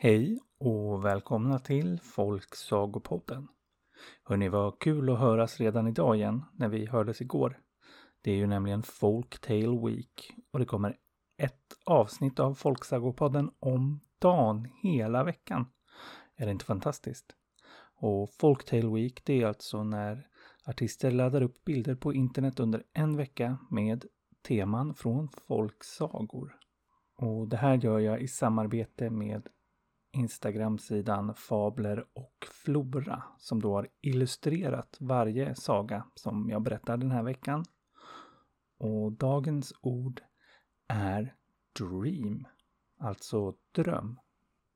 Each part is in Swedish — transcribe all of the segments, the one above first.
Hej och välkomna till Folksagopodden. Hörni, vad kul att höras redan idag igen när vi hördes igår. Det är ju nämligen Folktale Week och det kommer ett avsnitt av Folksagopodden om dagen hela veckan. Är det inte fantastiskt? Och Folktale Week det är alltså när artister laddar upp bilder på internet under en vecka med teman från folksagor. Och det här gör jag i samarbete med Instagram-sidan Fabler och Flora som då har illustrerat varje saga som jag berättar den här veckan. Och dagens ord är Dream, alltså dröm.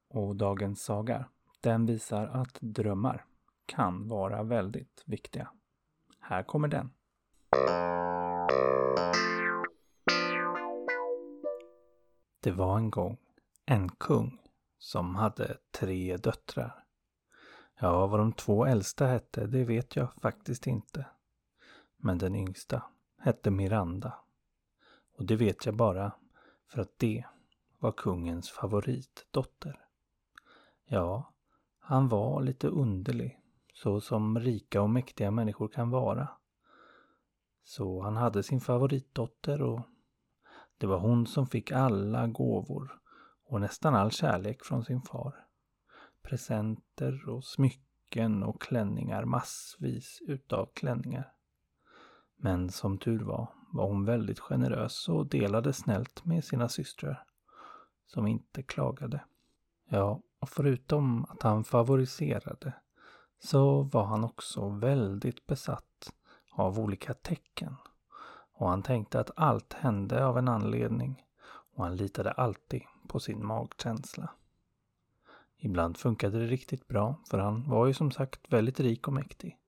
Och dagens saga, den visar att drömmar kan vara väldigt viktiga. Här kommer den. Det var en gång en kung som hade tre döttrar. Ja, vad de två äldsta hette, det vet jag faktiskt inte. Men den yngsta hette Miranda. Och det vet jag bara för att det var kungens favoritdotter. Ja, han var lite underlig, så som rika och mäktiga människor kan vara. Så han hade sin favoritdotter och det var hon som fick alla gåvor och nästan all kärlek från sin far. Presenter och smycken och klänningar, massvis utav klänningar. Men som tur var, var hon väldigt generös och delade snällt med sina systrar, som inte klagade. Ja, och förutom att han favoriserade så var han också väldigt besatt av olika tecken. Och han tänkte att allt hände av en anledning och han litade alltid på sin magkänsla. Ibland funkade det riktigt bra, för han var ju som sagt väldigt rik och mäktig.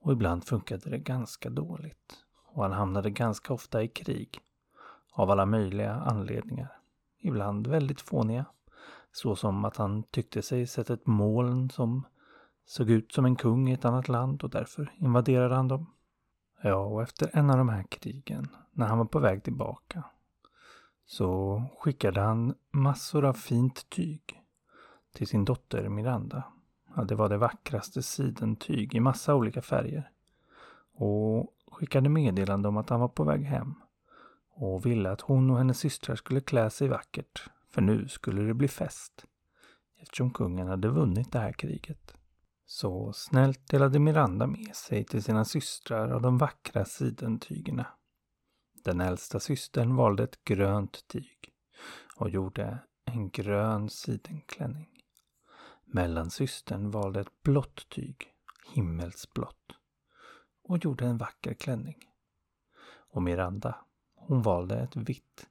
Och ibland funkade det ganska dåligt. Och han hamnade ganska ofta i krig. Av alla möjliga anledningar. Ibland väldigt fåniga. Så som att han tyckte sig sett ett moln som såg ut som en kung i ett annat land och därför invaderade han dem. Ja, och efter en av de här krigen, när han var på väg tillbaka, så skickade han massor av fint tyg till sin dotter Miranda. Ja, det var det vackraste sidentyg i massa olika färger. Och skickade meddelande om att han var på väg hem. Och ville att hon och hennes systrar skulle klä sig vackert. För nu skulle det bli fest. Eftersom kungen hade vunnit det här kriget. Så snällt delade Miranda med sig till sina systrar av de vackra sidentygerna. Den äldsta systern valde ett grönt tyg och gjorde en grön sidenklänning. Mellansystern valde ett blått tyg, himmelsblått, och gjorde en vacker klänning. Och Miranda, hon valde ett vitt,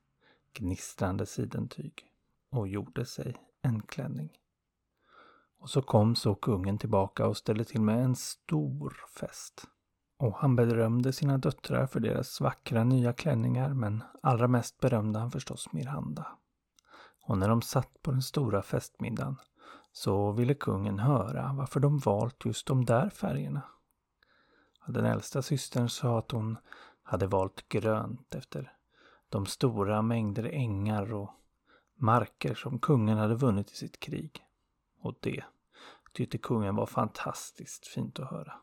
gnistrande sidentyg och gjorde sig en klänning. Och så kom så kungen tillbaka och ställde till med en stor fest. Och han berömde sina döttrar för deras vackra nya klänningar men allra mest berömde han förstås Miranda. Och när de satt på den stora festmiddagen så ville kungen höra varför de valt just de där färgerna. Den äldsta systern sa att hon hade valt grönt efter de stora mängder ängar och marker som kungen hade vunnit i sitt krig. Och det tyckte kungen var fantastiskt fint att höra.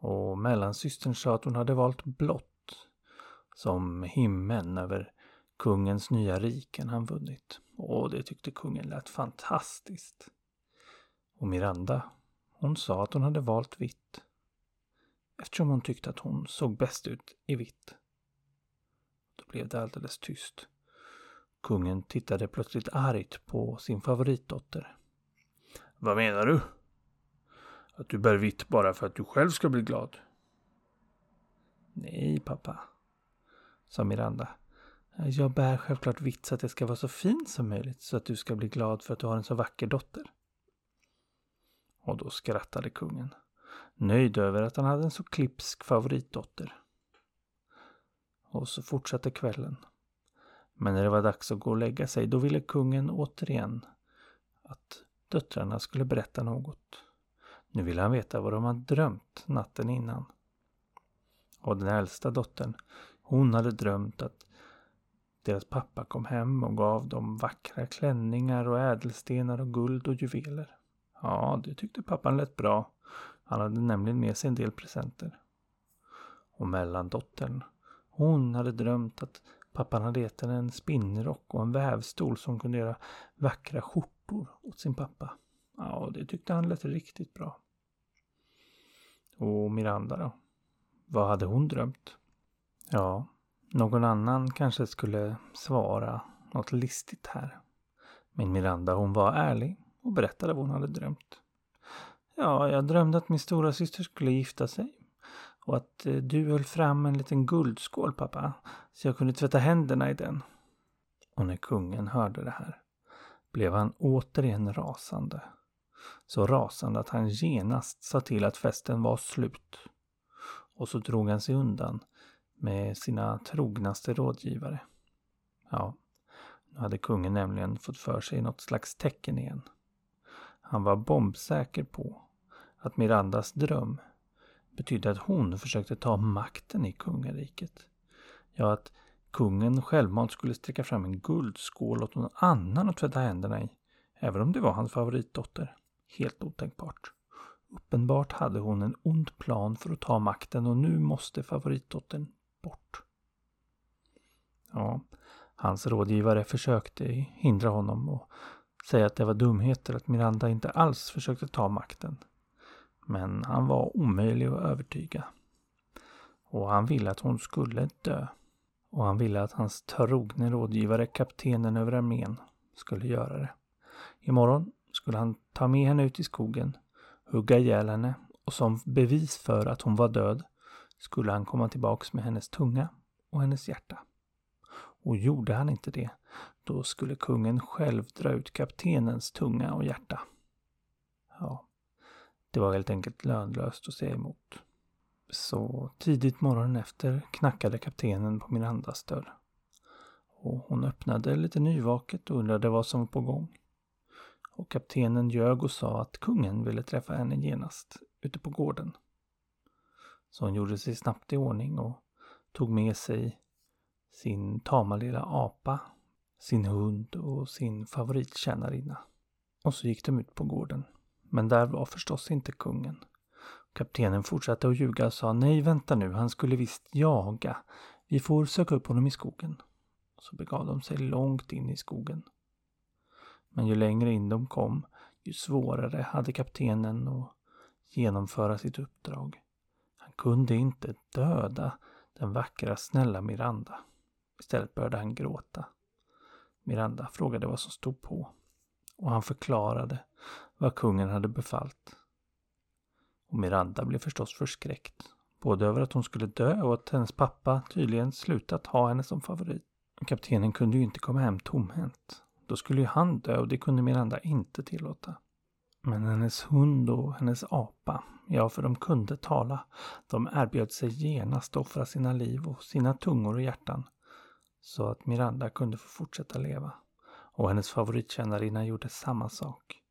Och mellansystern sa att hon hade valt blått som himlen över kungens nya riken han vunnit. Och det tyckte kungen lät fantastiskt. Och Miranda, hon sa att hon hade valt vitt. Eftersom hon tyckte att hon såg bäst ut i vitt. Då blev det alldeles tyst. Kungen tittade plötsligt argt på sin favoritdotter. Vad menar du? Att du bär vitt bara för att du själv ska bli glad? Nej, pappa, sa Miranda. Jag bär självklart vitt så att det ska vara så fint som möjligt så att du ska bli glad för att du har en så vacker dotter. Och då skrattade kungen, nöjd över att han hade en så klipsk favoritdotter. Och så fortsatte kvällen. Men när det var dags att gå och lägga sig, då ville kungen återigen att döttrarna skulle berätta något. Nu ville han veta vad de hade drömt natten innan. Och den äldsta dottern, hon hade drömt att Deras pappa kom hem och gav dem vackra klänningar och ädelstenar och guld och juveler. Ja, det tyckte pappan lät bra. Han hade nämligen med sig en del presenter. Och mellandottern, hon hade drömt att pappan hade gett henne en spinnrock och en vävstol som kunde göra vackra skjortor åt sin pappa. Ja, det tyckte han lät riktigt bra. Och Miranda då? Vad hade hon drömt? Ja, någon annan kanske skulle svara något listigt här. Men Miranda hon var ärlig och berättade vad hon hade drömt. Ja, jag drömde att min stora syster skulle gifta sig. Och att eh, du höll fram en liten guldskål pappa. Så jag kunde tvätta händerna i den. Och när kungen hörde det här blev han återigen rasande. Så rasande att han genast sa till att festen var slut. Och så drog han sig undan med sina trognaste rådgivare. Ja, nu hade kungen nämligen fått för sig något slags tecken igen. Han var bombsäker på att Mirandas dröm betydde att hon försökte ta makten i kungariket. Ja, att kungen självmant skulle sträcka fram en guldskål åt någon annan att tvätta händerna i. Även om det var hans favoritdotter. Helt otänkbart. Uppenbart hade hon en ond plan för att ta makten och nu måste favoritdottern bort. Ja, hans rådgivare försökte hindra honom och säga att det var dumheter att Miranda inte alls försökte ta makten. Men han var omöjlig att övertyga. Och han ville att hon skulle dö. Och han ville att hans trogne rådgivare, kaptenen över armén, skulle göra det. Imorgon skulle han ta med henne ut i skogen, hugga ihjäl henne och som bevis för att hon var död skulle han komma tillbaks med hennes tunga och hennes hjärta. Och gjorde han inte det, då skulle kungen själv dra ut kaptenens tunga och hjärta. Ja, det var helt enkelt lönlöst att säga emot. Så tidigt morgonen efter knackade kaptenen på Mirandas dörr. Och hon öppnade lite nyvaket och undrade vad som var på gång. Och kaptenen ljög och sa att kungen ville träffa henne genast ute på gården. Så hon gjorde sig snabbt i ordning och tog med sig sin tama lilla apa, sin hund och sin favorittjänarinna. Och så gick de ut på gården. Men där var förstås inte kungen. Kaptenen fortsatte att ljuga och sa nej vänta nu, han skulle visst jaga. Vi får söka upp honom i skogen. Så begav de sig långt in i skogen. Men ju längre in de kom, ju svårare hade kaptenen att genomföra sitt uppdrag. Han kunde inte döda den vackra snälla Miranda. Istället började han gråta. Miranda frågade vad som stod på och han förklarade vad kungen hade befallt. Och Miranda blev förstås förskräckt. Både över att hon skulle dö och att hennes pappa tydligen slutat ha henne som favorit. Kaptenen kunde ju inte komma hem tomhänt. Då skulle ju han dö och det kunde Miranda inte tillåta. Men hennes hund och hennes apa, ja för de kunde tala, de erbjöd sig genast att offra sina liv och sina tungor och hjärtan så att Miranda kunde få fortsätta leva. Och hennes favorittjänarinna gjorde samma sak.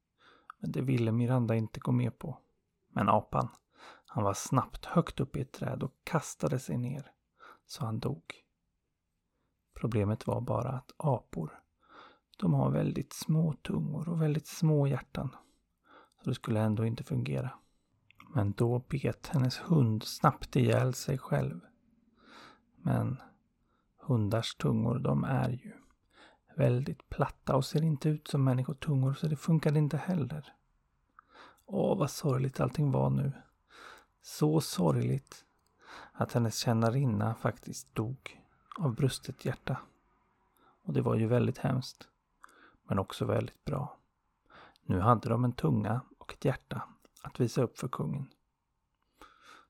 Men det ville Miranda inte gå med på. Men apan, han var snabbt högt upp i ett träd och kastade sig ner. Så han dog. Problemet var bara att apor, de har väldigt små tungor och väldigt små hjärtan. Så det skulle ändå inte fungera. Men då bet hennes hund snabbt ihjäl sig själv. Men hundars tungor, de är ju väldigt platta och ser inte ut som människotungor så det funkade inte heller. Åh, vad sorgligt allting var nu. Så sorgligt att hennes tjänarinna faktiskt dog av brustet hjärta. Och det var ju väldigt hemskt. Men också väldigt bra. Nu hade de en tunga och ett hjärta att visa upp för kungen.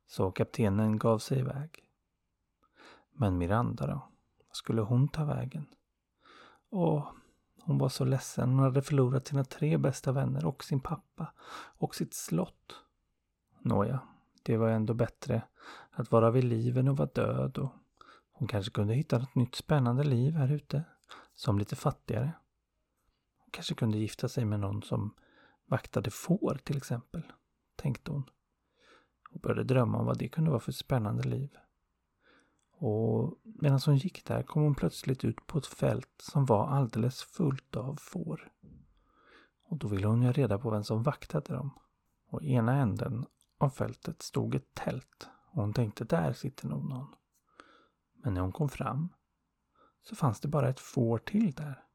Så kaptenen gav sig iväg. Men Miranda då? Vad skulle hon ta vägen? Åh, hon var så ledsen. Hon hade förlorat sina tre bästa vänner och sin pappa och sitt slott. Nåja, det var ändå bättre att vara vid liv än att vara död och hon kanske kunde hitta ett nytt spännande liv här ute. Som lite fattigare. Hon kanske kunde gifta sig med någon som vaktade får till exempel, tänkte hon. Och började drömma om vad det kunde vara för spännande liv. Och medan hon gick där kom hon plötsligt ut på ett fält som var alldeles fullt av får. Och då ville hon ju reda på vem som vaktade dem. Och i ena änden av fältet stod ett tält och hon tänkte där sitter nog någon. Men när hon kom fram så fanns det bara ett får till där.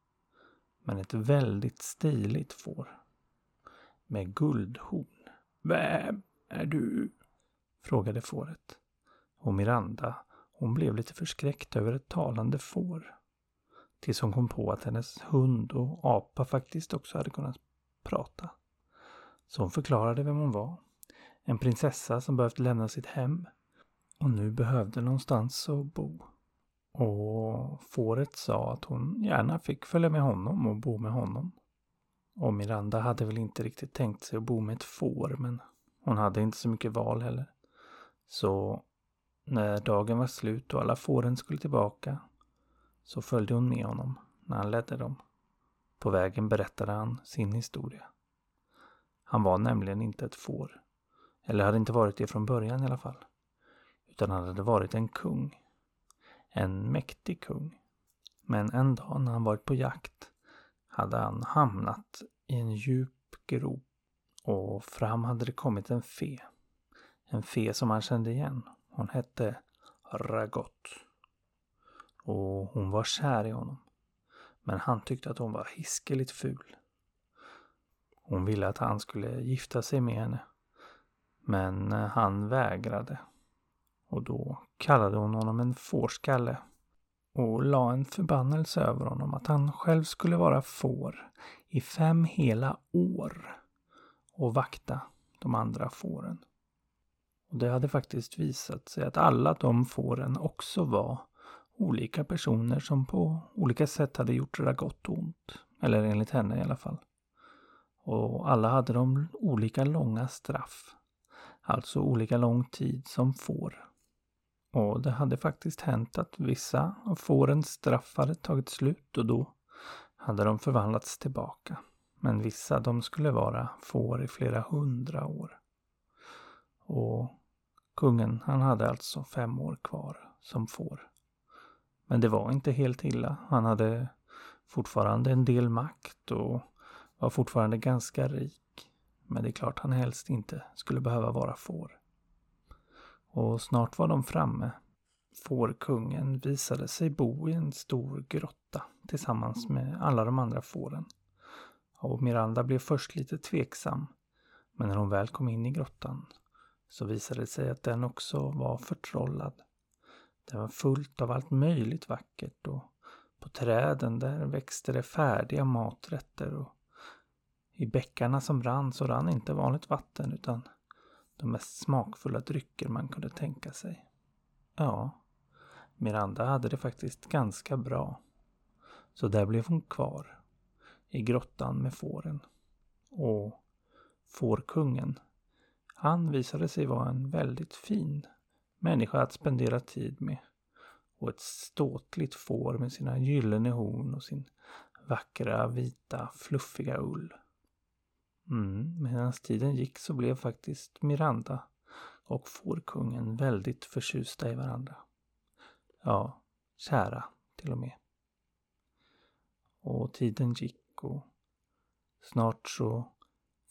Men ett väldigt stiligt får. Med guldhorn. Vem är du? frågade fåret. Och Miranda, hon blev lite förskräckt över ett talande får. Tills hon kom på att hennes hund och apa faktiskt också hade kunnat prata. Så hon förklarade vem hon var. En prinsessa som behövt lämna sitt hem och nu behövde någonstans att bo. Och fåret sa att hon gärna fick följa med honom och bo med honom. Och Miranda hade väl inte riktigt tänkt sig att bo med ett får men hon hade inte så mycket val heller. Så när dagen var slut och alla fåren skulle tillbaka så följde hon med honom när han ledde dem. På vägen berättade han sin historia. Han var nämligen inte ett får. Eller hade inte varit det från början i alla fall. Utan han hade varit en kung. En mäktig kung. Men en dag när han varit på jakt hade han hamnat i en djup grop och fram hade det kommit en fe. En fe som han kände igen. Hon hette Ragot. Och hon var kär i honom. Men han tyckte att hon var hiskeligt ful. Hon ville att han skulle gifta sig med henne. Men han vägrade. Och då kallade hon honom en fårskalle och la en förbannelse över honom att han själv skulle vara får i fem hela år och vakta de andra fåren. Och det hade faktiskt visat sig att alla de fåren också var olika personer som på olika sätt hade gjort det där gott och ont. Eller enligt henne i alla fall. Och alla hade de olika långa straff. Alltså olika lång tid som får. Och det hade faktiskt hänt att vissa av fårens straff hade tagit slut och då hade de förvandlats tillbaka. Men vissa de skulle vara får i flera hundra år. Och kungen han hade alltså fem år kvar som får. Men det var inte helt illa. Han hade fortfarande en del makt och var fortfarande ganska rik. Men det är klart han helst inte skulle behöva vara får. Och snart var de framme. Fårkungen visade sig bo i en stor grotta tillsammans med alla de andra fåren. Och Miranda blev först lite tveksam. Men när hon väl kom in i grottan så visade det sig att den också var förtrollad. Den var fullt av allt möjligt vackert och på träden där växte det färdiga maträtter och i bäckarna som rann så rann inte vanligt vatten utan de mest smakfulla drycker man kunde tänka sig. Ja, Miranda hade det faktiskt ganska bra. Så där blev hon kvar. I grottan med fåren. Och fårkungen, han visade sig vara en väldigt fin människa att spendera tid med. Och ett ståtligt får med sina gyllene horn och sin vackra, vita, fluffiga ull. Mm, medan tiden gick så blev faktiskt Miranda och fårkungen väldigt förtjusta i varandra. Ja, kära till och med. Och tiden gick och snart så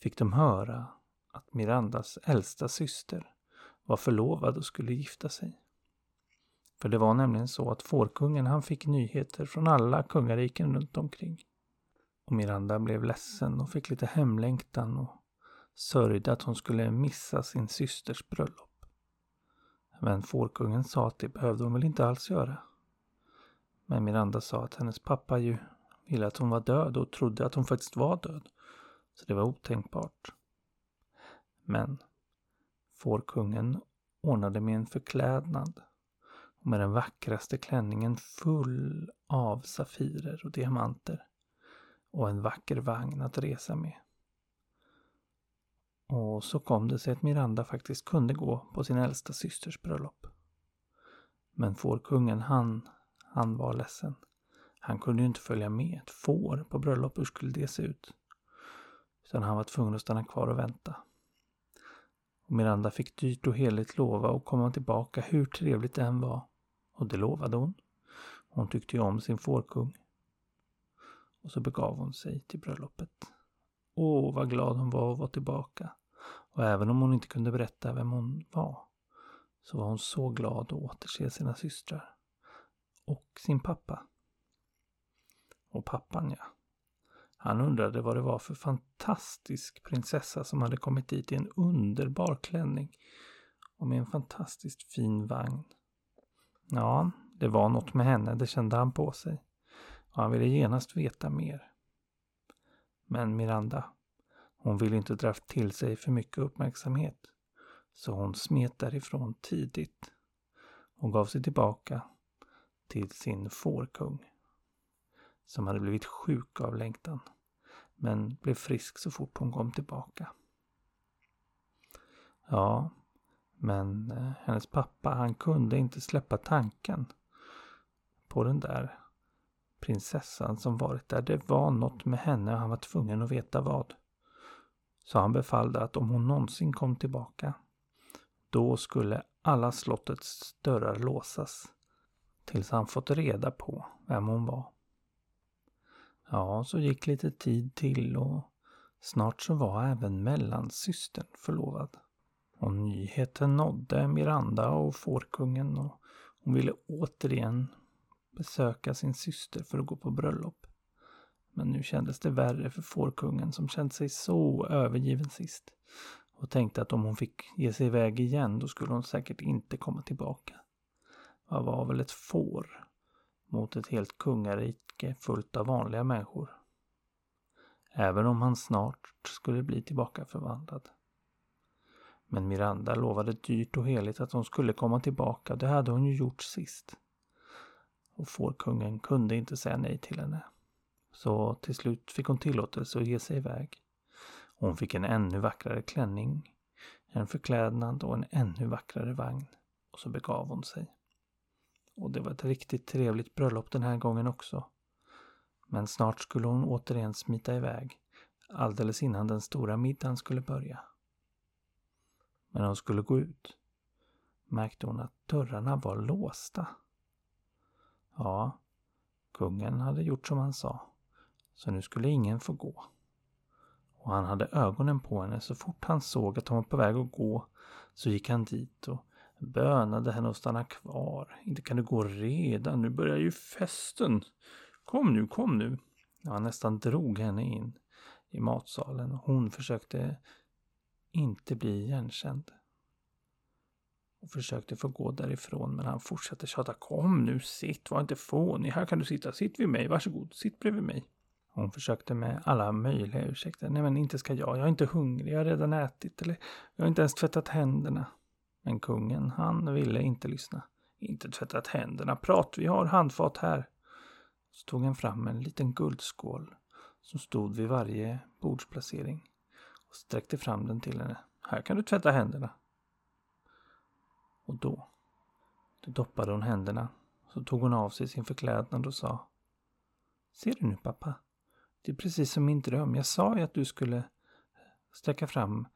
fick de höra att Mirandas äldsta syster var förlovad och skulle gifta sig. För det var nämligen så att fårkungen han fick nyheter från alla kungariken runt omkring. Och Miranda blev ledsen och fick lite hemlängtan och sörjde att hon skulle missa sin systers bröllop. Men fårkungen sa att det behövde hon väl inte alls göra. Men Miranda sa att hennes pappa ju ville att hon var död och trodde att hon faktiskt var död. Så det var otänkbart. Men fårkungen ordnade med en förklädnad och med den vackraste klänningen full av safirer och diamanter och en vacker vagn att resa med. Och så kom det sig att Miranda faktiskt kunde gå på sin äldsta systers bröllop. Men fårkungen, han, han var ledsen. Han kunde ju inte följa med ett får på bröllop. Hur skulle det se ut? Utan han var tvungen att stanna kvar och vänta. Och Miranda fick dyrt och heligt lova att komma tillbaka hur trevligt det än var. Och det lovade hon. Hon tyckte ju om sin fårkung. Och så begav hon sig till bröllopet. Åh, vad glad hon var att vara tillbaka. Och även om hon inte kunde berätta vem hon var, så var hon så glad att återse sina systrar. Och sin pappa. Och pappan, ja. Han undrade vad det var för fantastisk prinsessa som hade kommit dit i en underbar klänning och med en fantastiskt fin vagn. Ja, det var något med henne, det kände han på sig. Och han ville genast veta mer. Men Miranda, hon ville inte dra till sig för mycket uppmärksamhet. Så hon smet därifrån tidigt och gav sig tillbaka till sin fårkung. Som hade blivit sjuk av längtan. Men blev frisk så fort hon kom tillbaka. Ja, men eh, hennes pappa han kunde inte släppa tanken på den där prinsessan som varit där. Det var något med henne och han var tvungen att veta vad. Så han befallde att om hon någonsin kom tillbaka, då skulle alla slottets dörrar låsas. Tills han fått reda på vem hon var. Ja, så gick lite tid till och snart så var även mellansystern förlovad. Och nyheten nådde Miranda och fårkungen och hon ville återigen besöka sin syster för att gå på bröllop. Men nu kändes det värre för fårkungen som känt sig så övergiven sist. Och tänkte att om hon fick ge sig iväg igen då skulle hon säkert inte komma tillbaka. Vad var väl ett får mot ett helt kungarike fullt av vanliga människor? Även om han snart skulle bli tillbaka förvandlad. Men Miranda lovade dyrt och heligt att hon skulle komma tillbaka. Det hade hon ju gjort sist. Och fårkungen kunde inte säga nej till henne. Så till slut fick hon tillåtelse att ge sig iväg. Hon fick en ännu vackrare klänning, en förklädnad och en ännu vackrare vagn. Och så begav hon sig. Och det var ett riktigt trevligt bröllop den här gången också. Men snart skulle hon återigen smita iväg, alldeles innan den stora middagen skulle börja. Men när hon skulle gå ut märkte hon att dörrarna var låsta. Ja, kungen hade gjort som han sa. Så nu skulle ingen få gå. Och han hade ögonen på henne. Så fort han såg att hon var på väg att gå så gick han dit och bönade henne att stanna kvar. Inte kan du gå redan, nu börjar ju festen. Kom nu, kom nu. Ja, han nästan drog henne in i matsalen hon försökte inte bli igenkänd och försökte få gå därifrån men han fortsatte tjata. Kom nu, sitt, var inte fånig. Här kan du sitta. Sitt vid mig, varsågod, sitt bredvid mig. Hon försökte med alla möjliga ursäkter. Nej men inte ska jag, jag är inte hungrig, jag har redan ätit eller jag har inte ens tvättat händerna. Men kungen, han ville inte lyssna. Inte tvättat händerna, prat, vi har handfat här. Så tog han fram en liten guldskål som stod vid varje bordsplacering och sträckte fram den till henne. Här kan du tvätta händerna. Och då, då doppade hon händerna. Så tog hon av sig sin förklädnad och sa Ser du nu pappa? Det är precis som min dröm. Jag sa ju att du skulle sträcka fram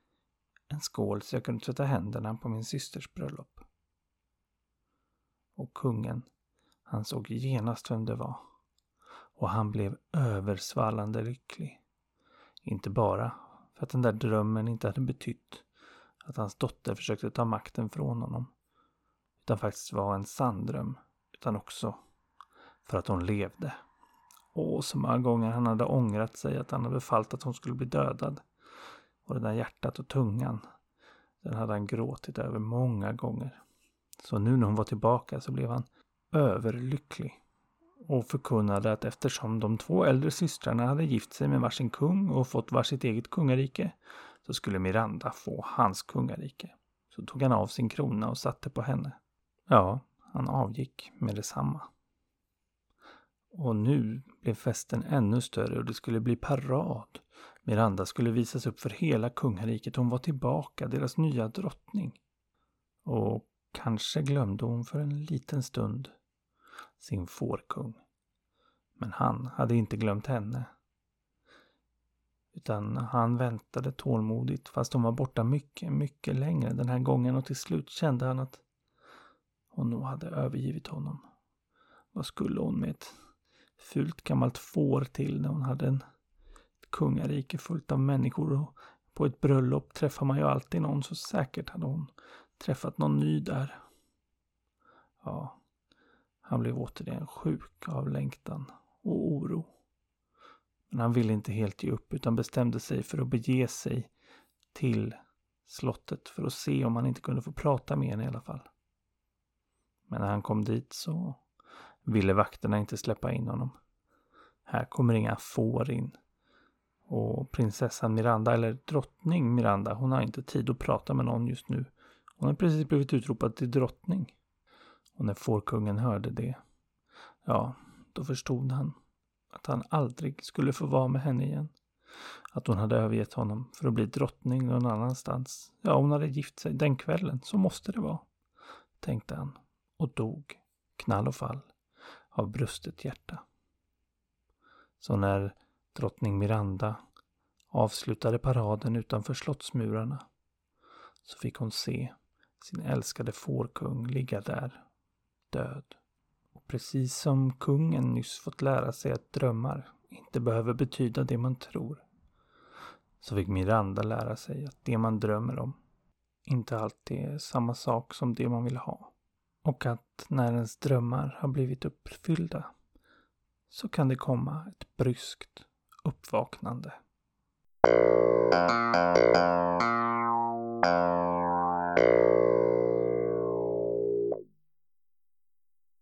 en skål så jag kunde tvätta händerna på min systers bröllop. Och kungen, han såg genast vem det var. Och han blev översvallande lycklig. Inte bara för att den där drömmen inte hade betytt att hans dotter försökte ta makten från honom utan faktiskt var en sann dröm. Utan också för att hon levde. Och så många gånger han hade ångrat sig att han hade befallt att hon skulle bli dödad. Och det där hjärtat och tungan, den hade han gråtit över många gånger. Så nu när hon var tillbaka så blev han överlycklig och förkunnade att eftersom de två äldre systrarna hade gift sig med varsin kung och fått varsitt eget kungarike så skulle Miranda få hans kungarike. Så tog han av sin krona och satte på henne. Ja, han avgick med detsamma. Och nu blev festen ännu större och det skulle bli parad. Miranda skulle visas upp för hela kungariket. Hon var tillbaka, deras nya drottning. Och kanske glömde hon för en liten stund sin fårkung. Men han hade inte glömt henne. Utan han väntade tålmodigt fast hon var borta mycket, mycket längre den här gången och till slut kände han att hon nog hade övergivit honom. Vad skulle hon med ett fult gammalt får till när hon hade en kungarike fullt av människor och på ett bröllop träffar man ju alltid någon så säkert hade hon träffat någon ny där. Ja, han blev återigen sjuk av längtan och oro. Men han ville inte helt ge upp utan bestämde sig för att bege sig till slottet för att se om han inte kunde få prata med henne i alla fall. Men när han kom dit så ville vakterna inte släppa in honom. Här kommer inga får in. Och prinsessan Miranda, eller drottning Miranda, hon har inte tid att prata med någon just nu. Hon har precis blivit utropad till drottning. Och när fårkungen hörde det, ja, då förstod han att han aldrig skulle få vara med henne igen. Att hon hade övergett honom för att bli drottning någon annanstans. Ja, hon hade gift sig den kvällen, så måste det vara. Tänkte han och dog, knall och fall, av brustet hjärta. Så när drottning Miranda avslutade paraden utanför slottsmurarna så fick hon se sin älskade fårkung ligga där, död. Och precis som kungen nyss fått lära sig att drömmar inte behöver betyda det man tror, så fick Miranda lära sig att det man drömmer om inte alltid är samma sak som det man vill ha. Och att när ens drömmar har blivit uppfyllda så kan det komma ett bryskt uppvaknande.